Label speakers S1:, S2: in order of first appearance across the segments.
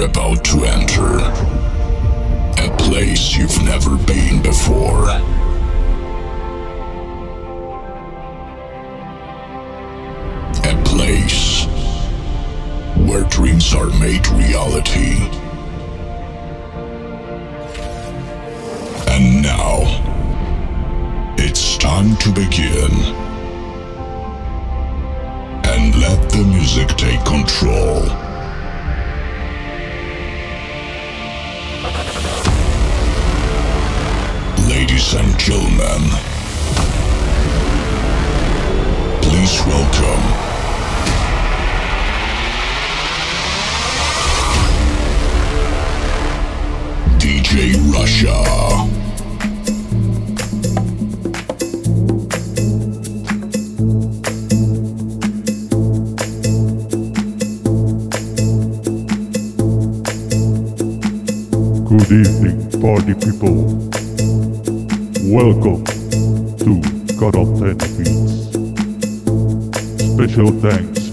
S1: Are about to enter a place you've never been before. A place where dreams are made reality. And now, it's time to begin. And let the music take control. Ladies and gentlemen, please welcome DJ Russia.
S2: Good evening, party people. Welcome to 10 Beats. Special thanks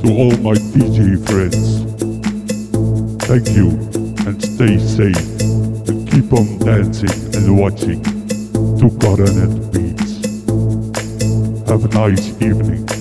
S2: to all my DJ friends. Thank you and stay safe and keep on dancing and watching to Coronet Beats. Have a nice evening.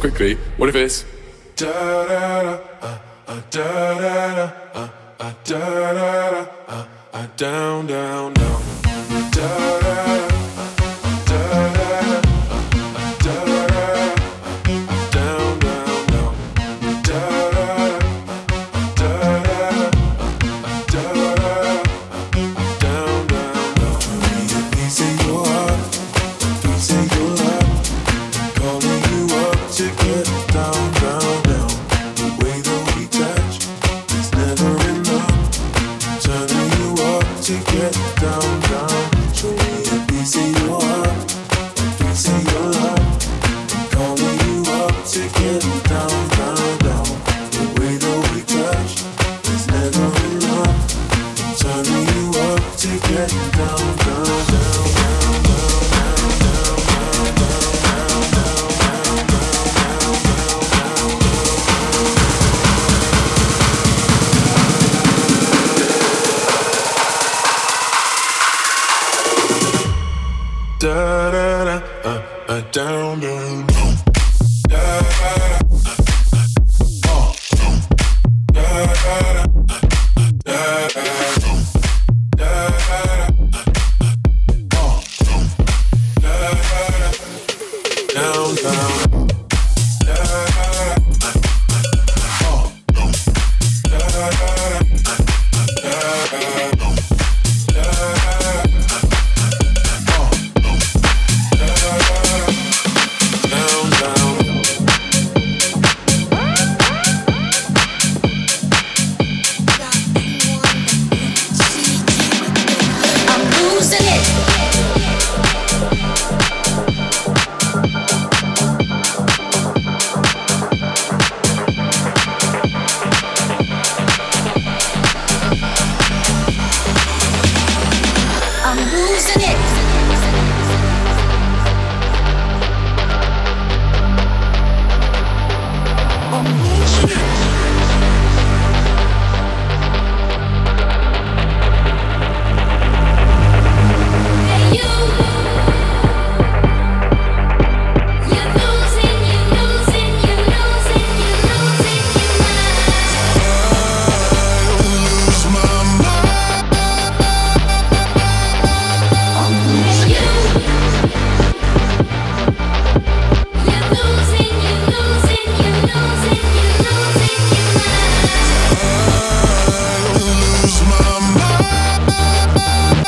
S3: Quickly. What if it's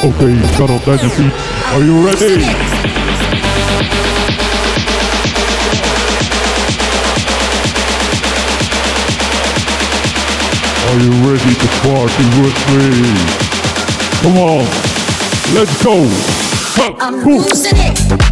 S2: Dynasty. Are you ready? Are you ready to party with me? Come on, let's go. I'm losing
S4: it.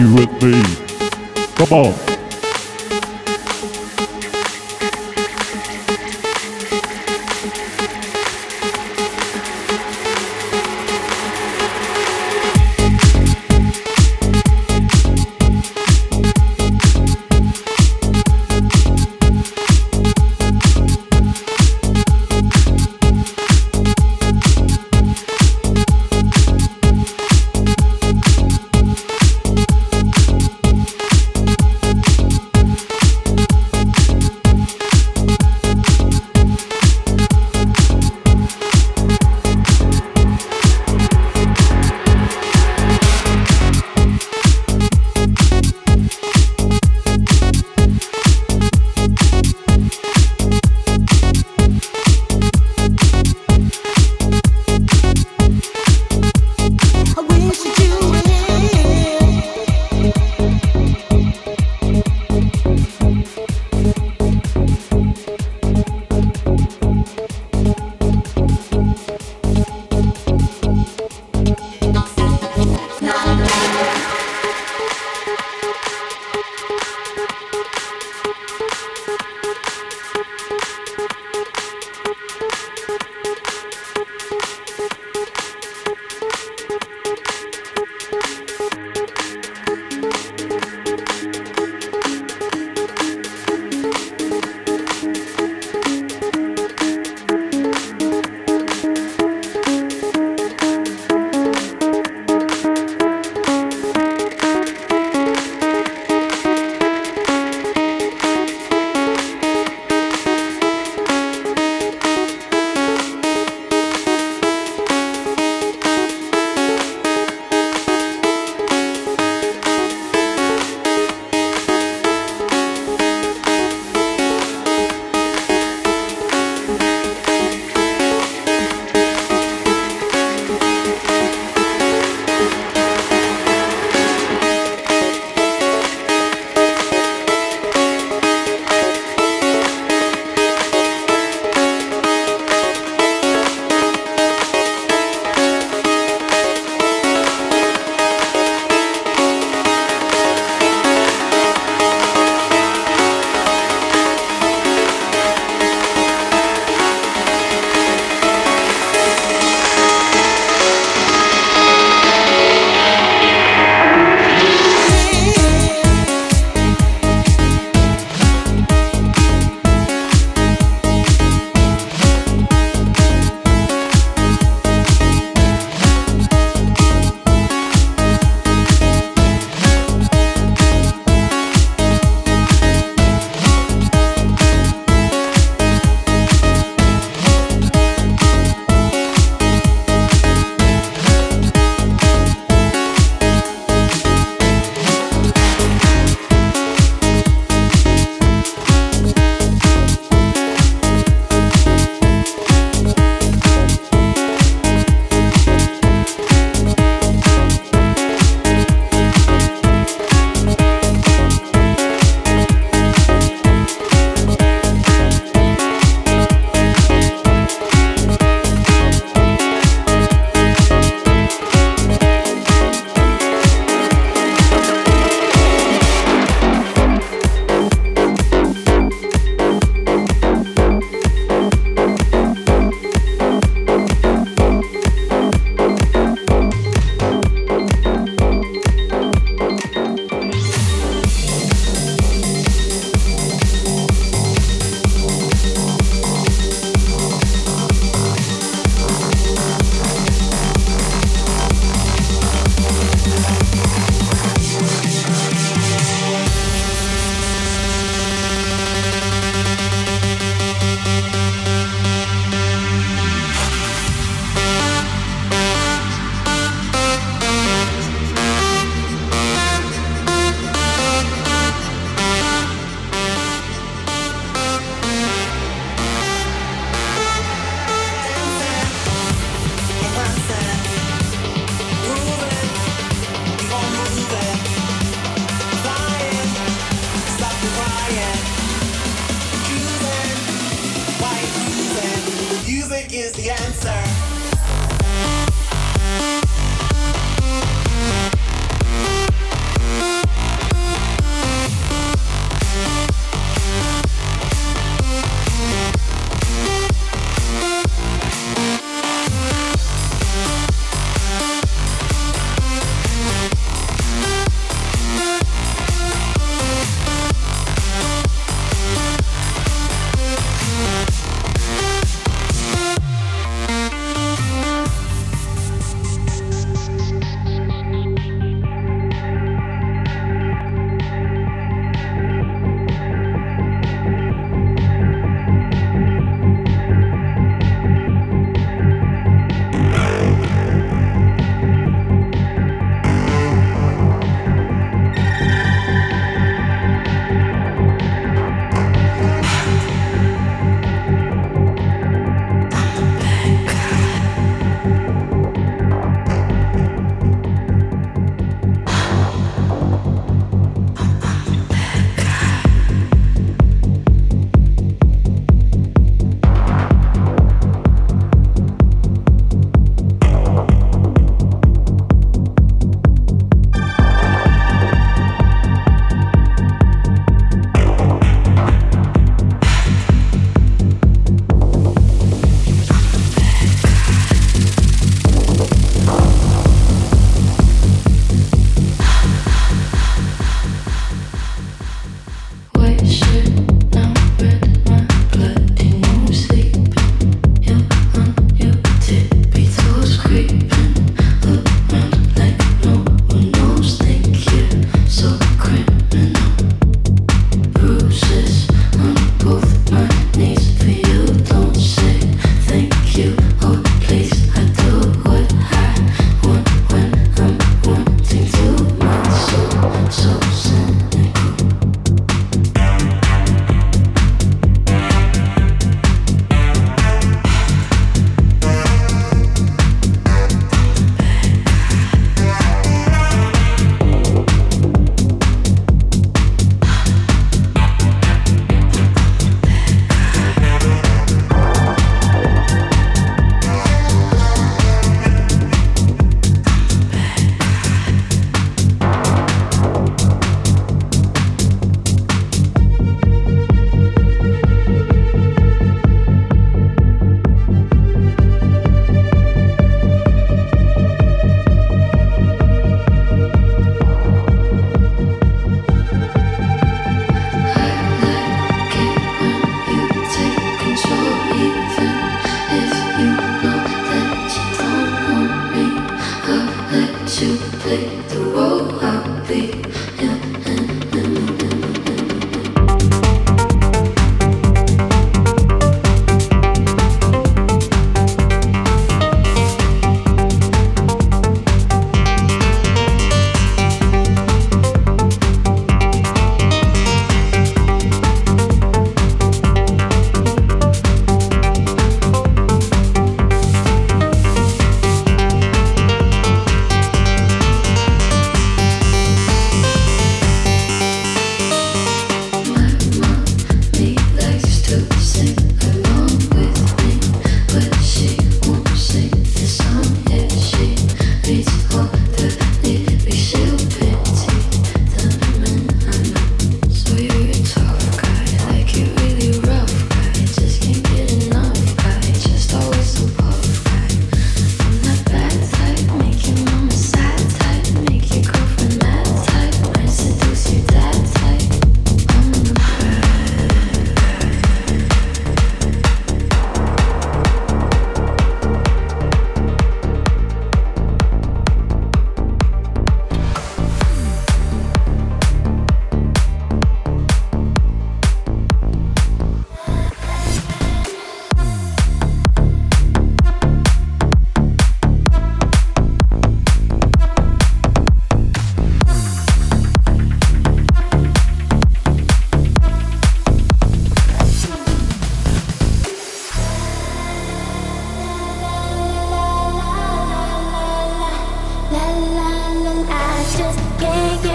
S2: To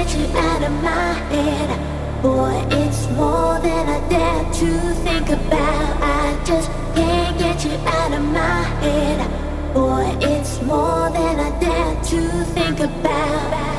S5: get you out of my head. Boy, it's more than I dare to think about. I just can't get you out of my head. Boy, it's more than I dare to think about.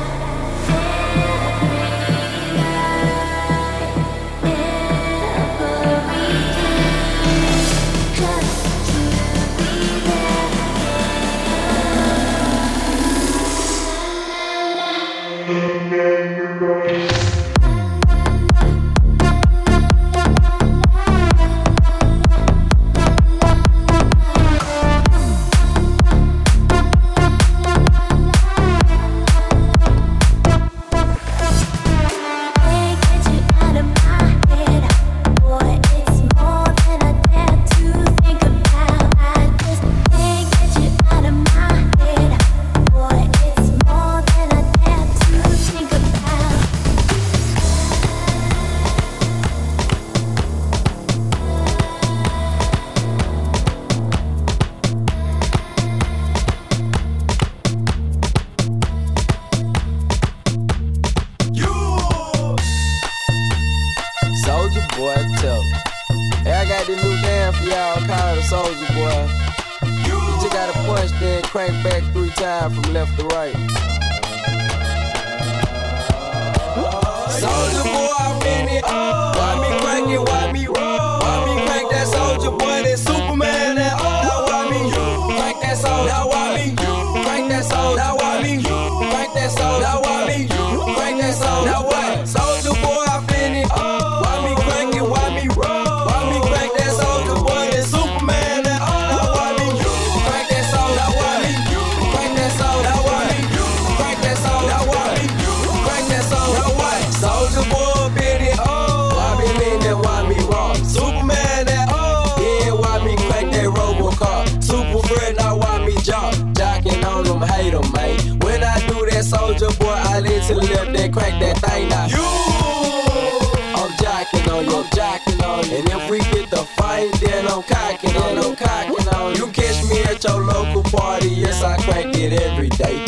S6: And if we get the fight, then I'm cocking on, I'm cocking on. You catch me at your local party, yes, I crank it every day.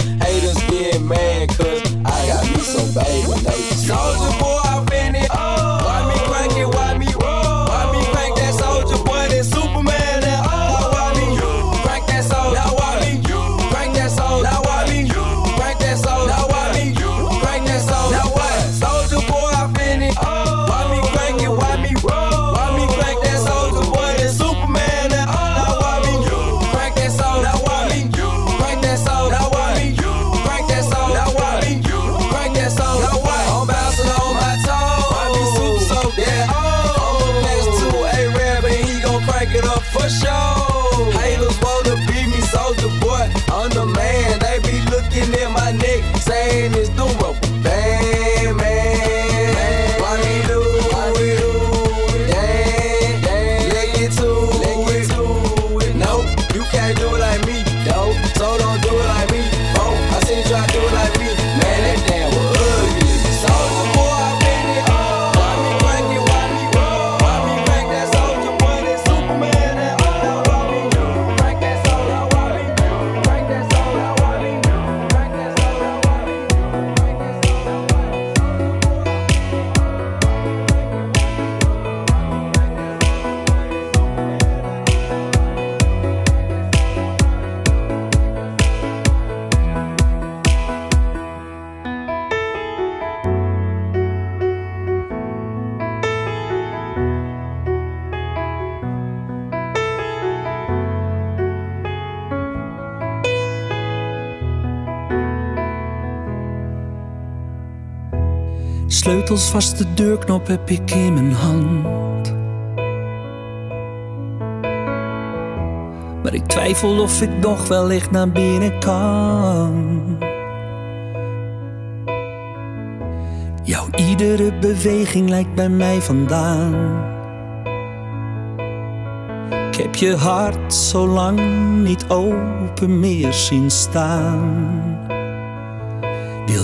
S7: Als vast de deurknop heb ik in mijn hand. Maar ik twijfel of ik nog wellicht naar binnen kan. Jouw iedere beweging lijkt bij mij vandaan. Ik heb je hart zo lang niet open meer zien staan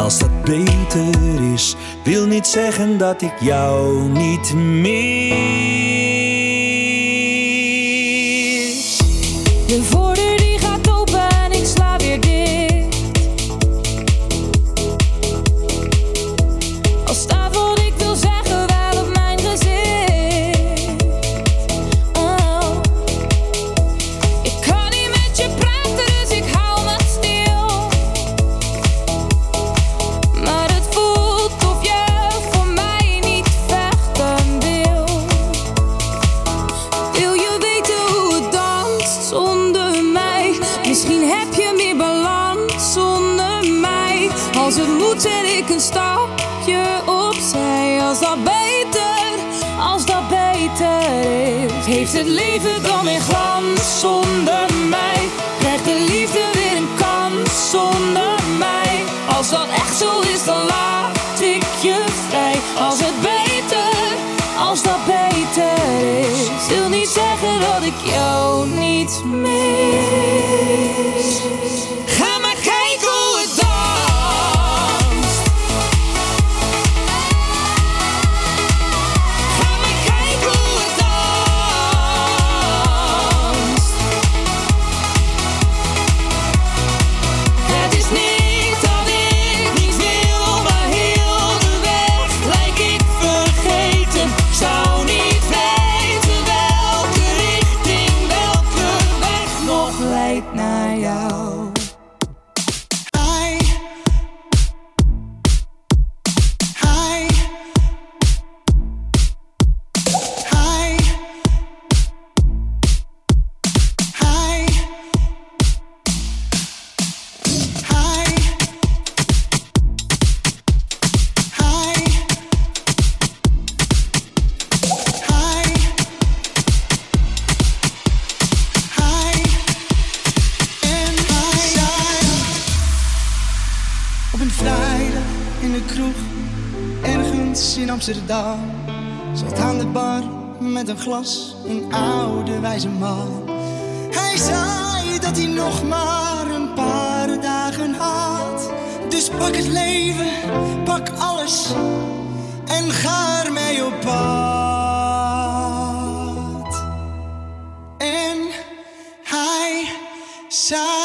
S7: als dat beter is. Wil niet zeggen dat ik jou niet mis.
S8: De Heeft het leven dan weer glans zonder mij? Krijgt de liefde weer een kans zonder mij? Als dat echt zo is, dan laat ik je vrij. Als het beter, als dat beter is, wil niet zeggen dat ik jou niet meer.
S9: in Amsterdam. Zat aan de bar met een glas, een oude wijze man. Hij zei dat hij nog maar een paar dagen had. Dus pak het leven, pak alles en ga ermee op pad. En hij zei.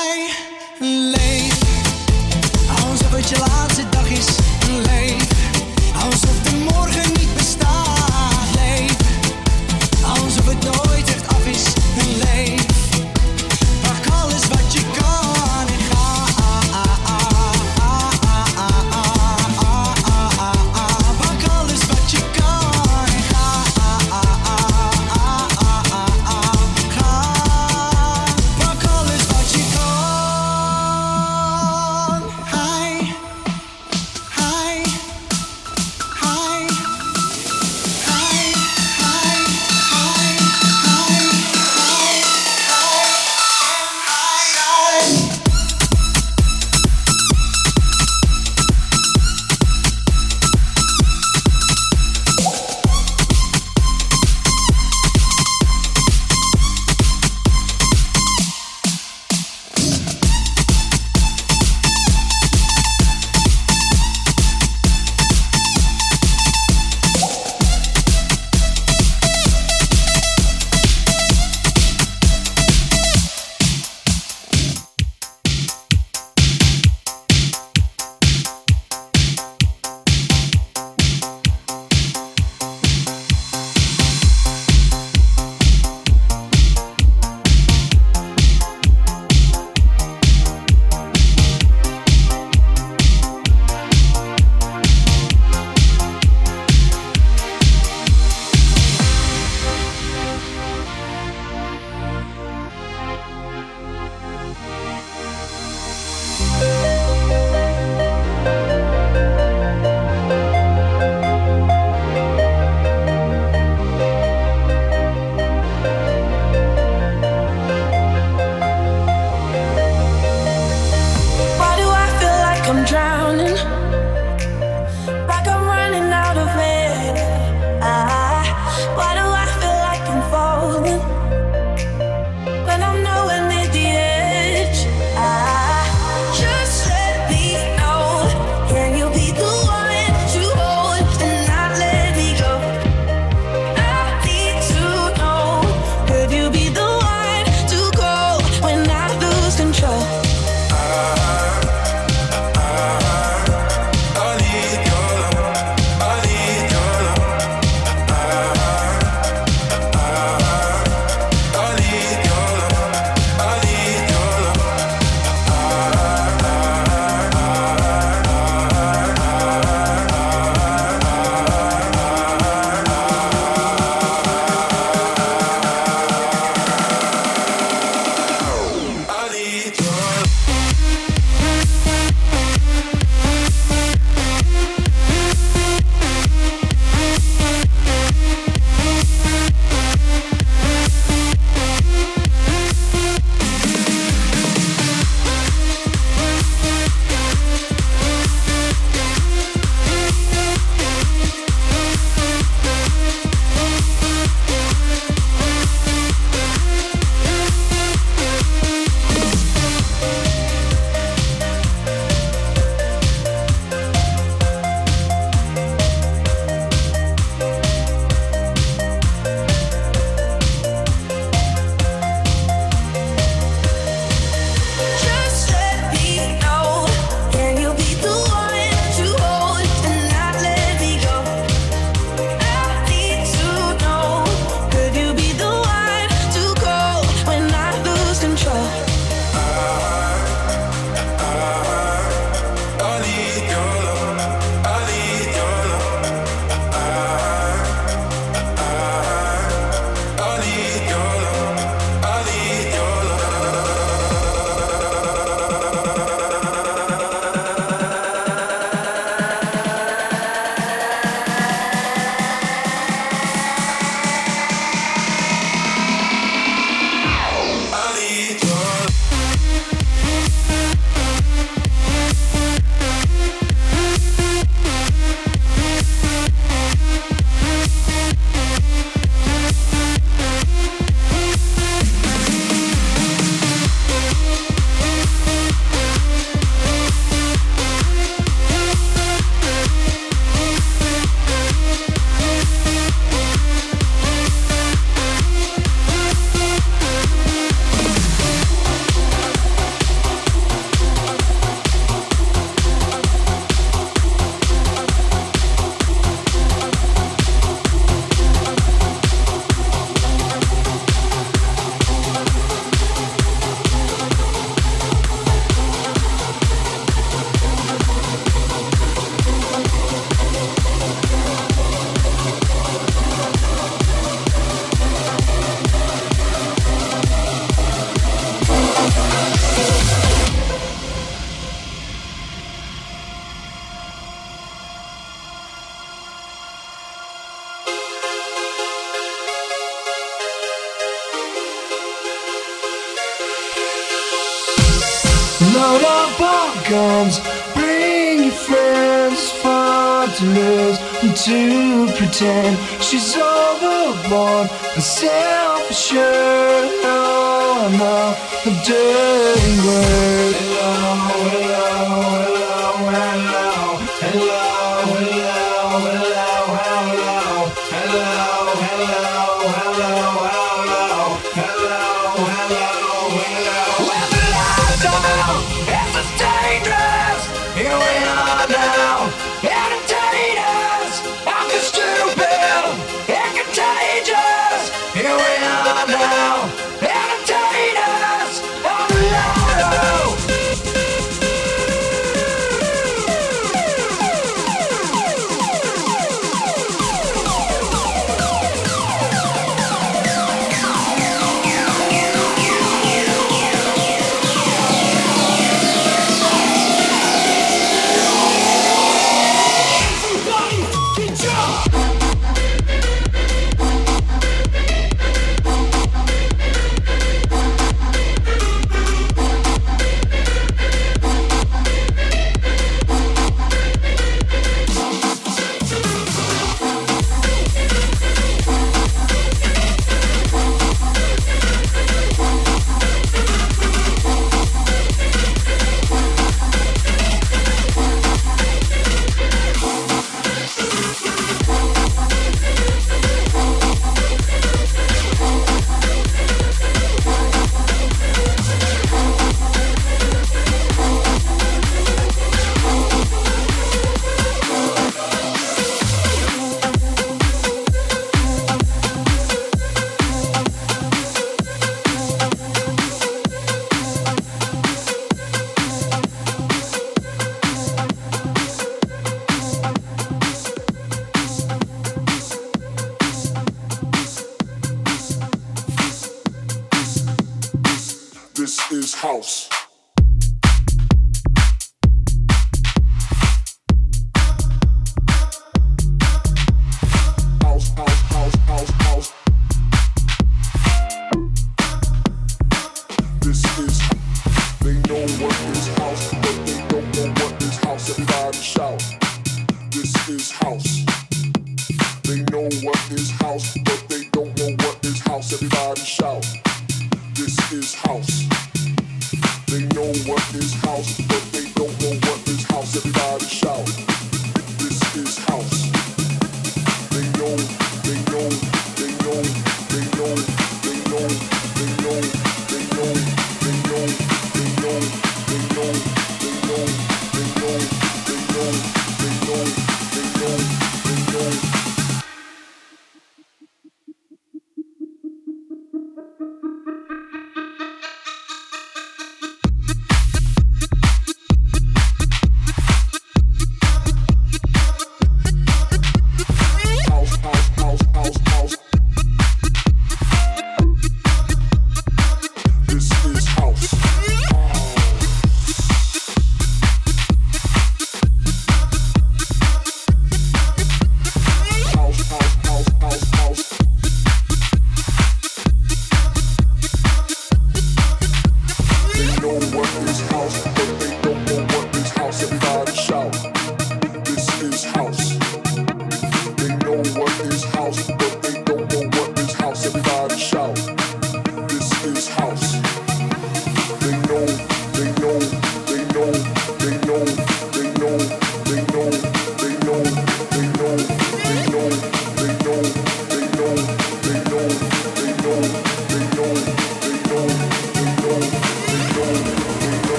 S10: do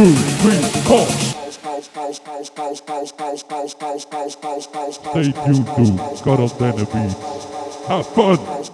S2: two, three, four. You to got up and. Have fun.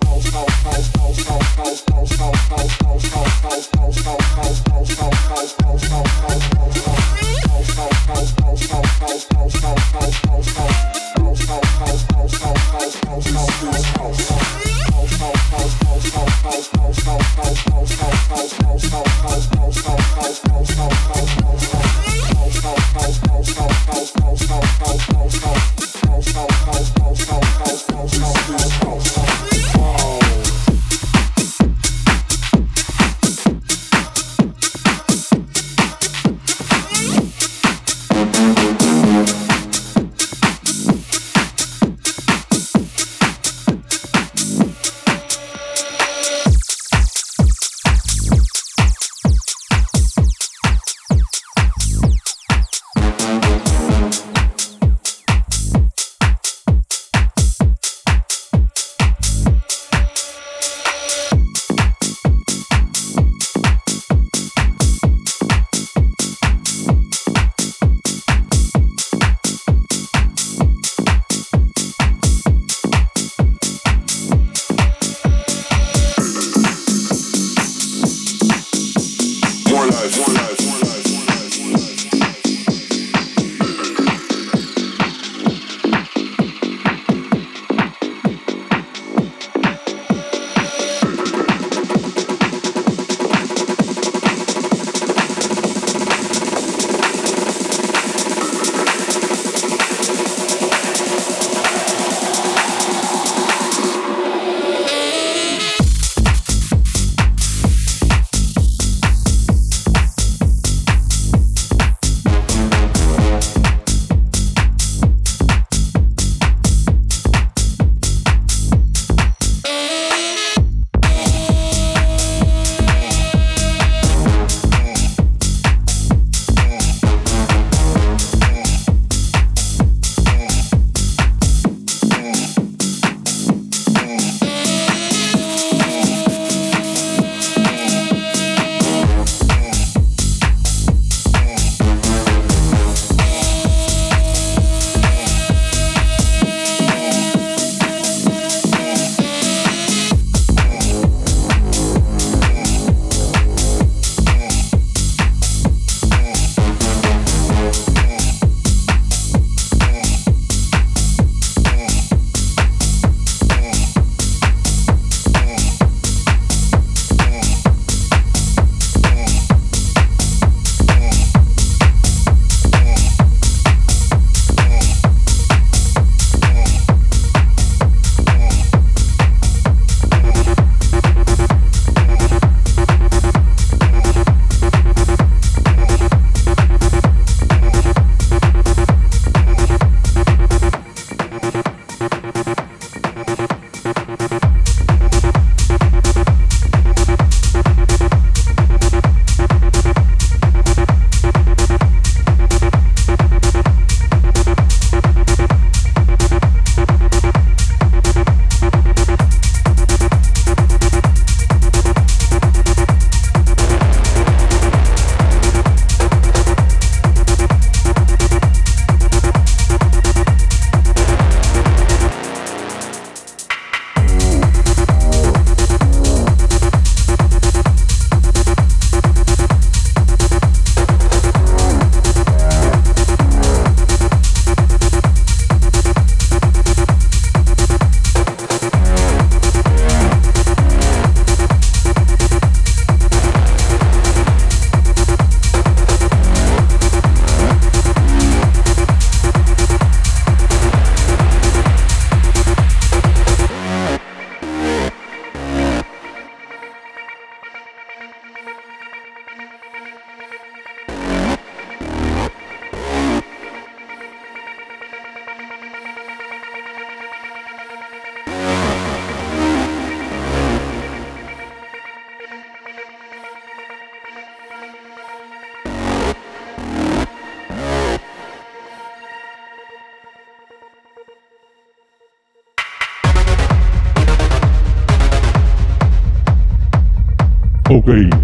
S2: Okay.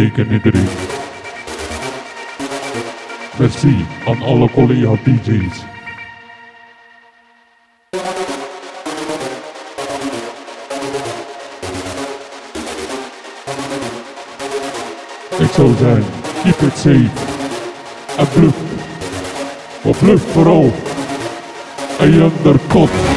S2: Om te kijken iedereen. Merci aan alle collega DJ's. Ik zou zeggen, keep it safe. En bluff. Maar bluff vooral. En je undercut.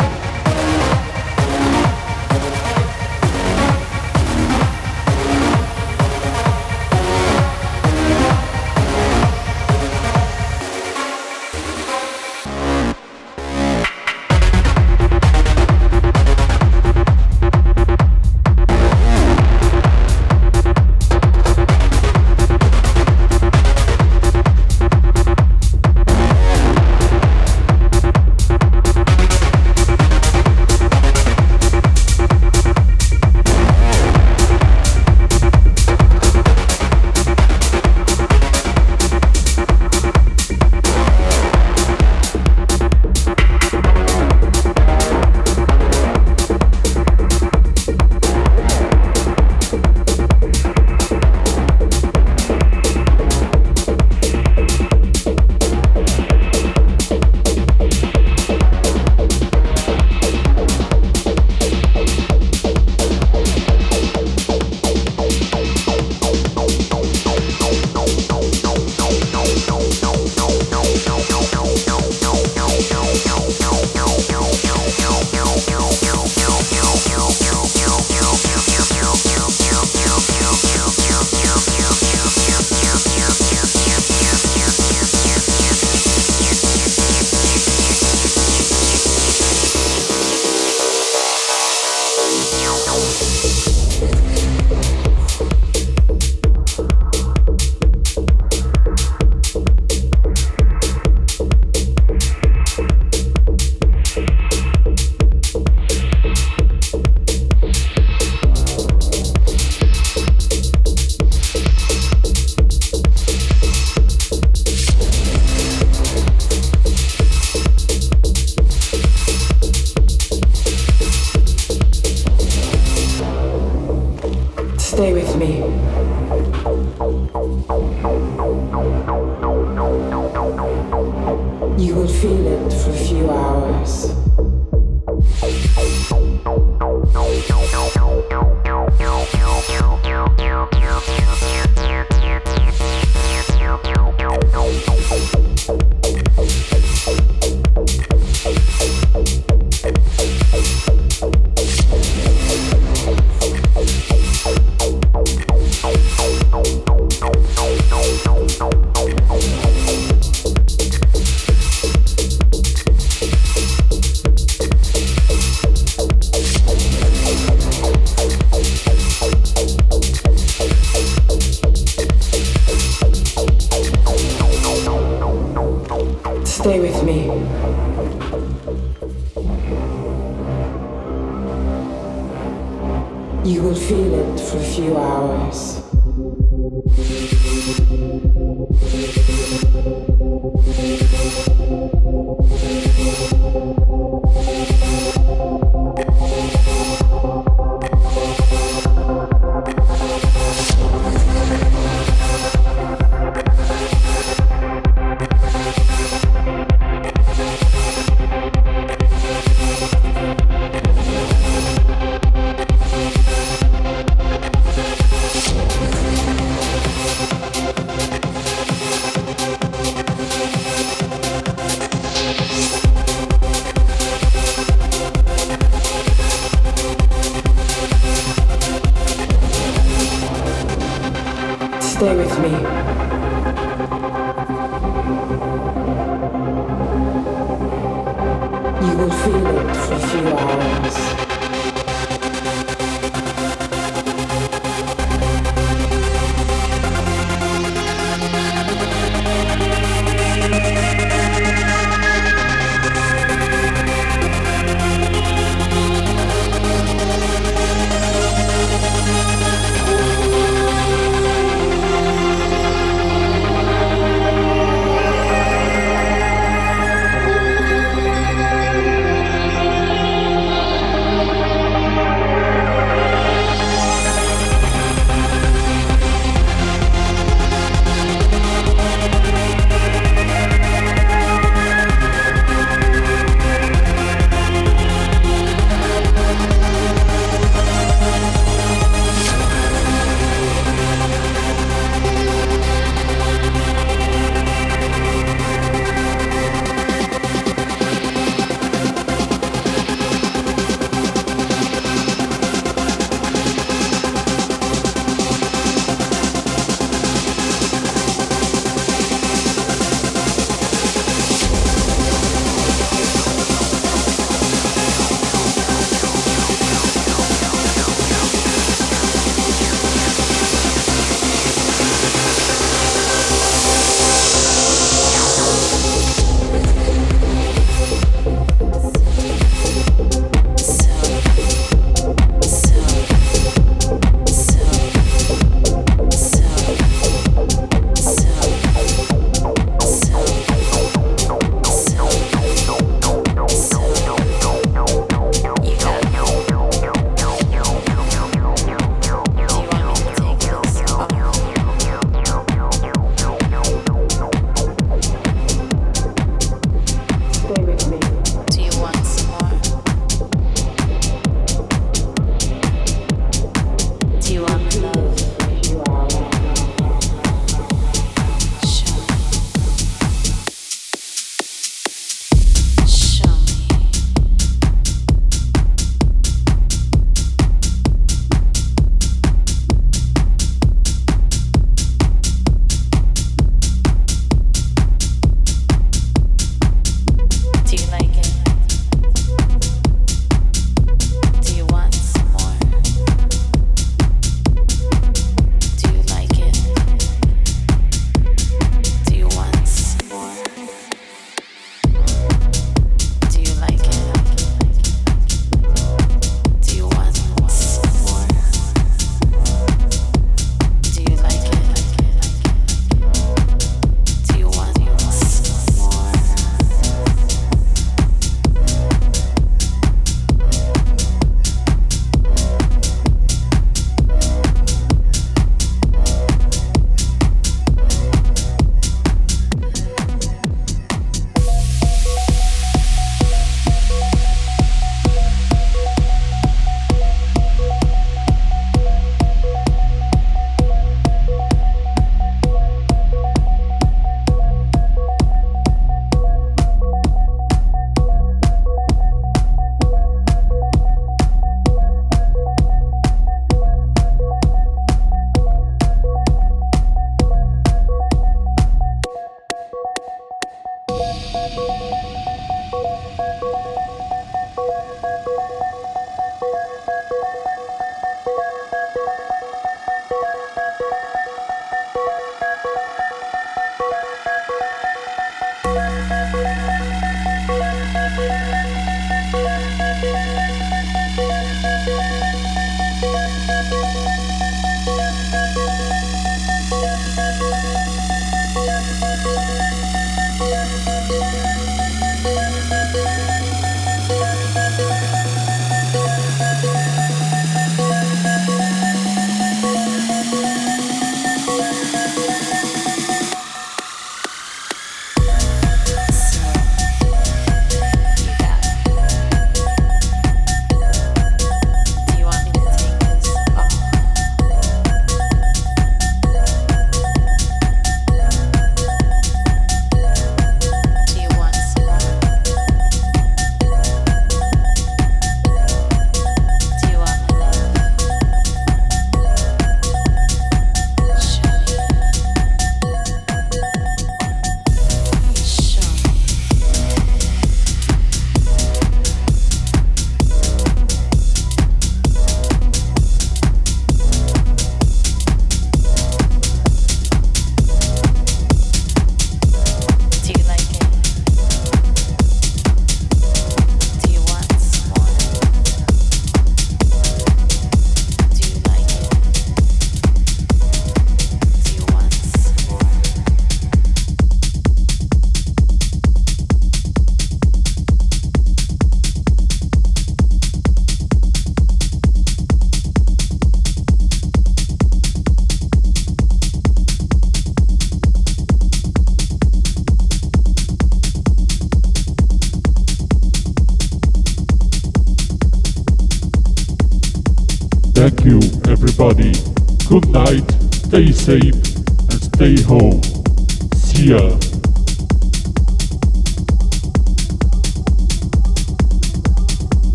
S11: me. You will feel it for a few hours.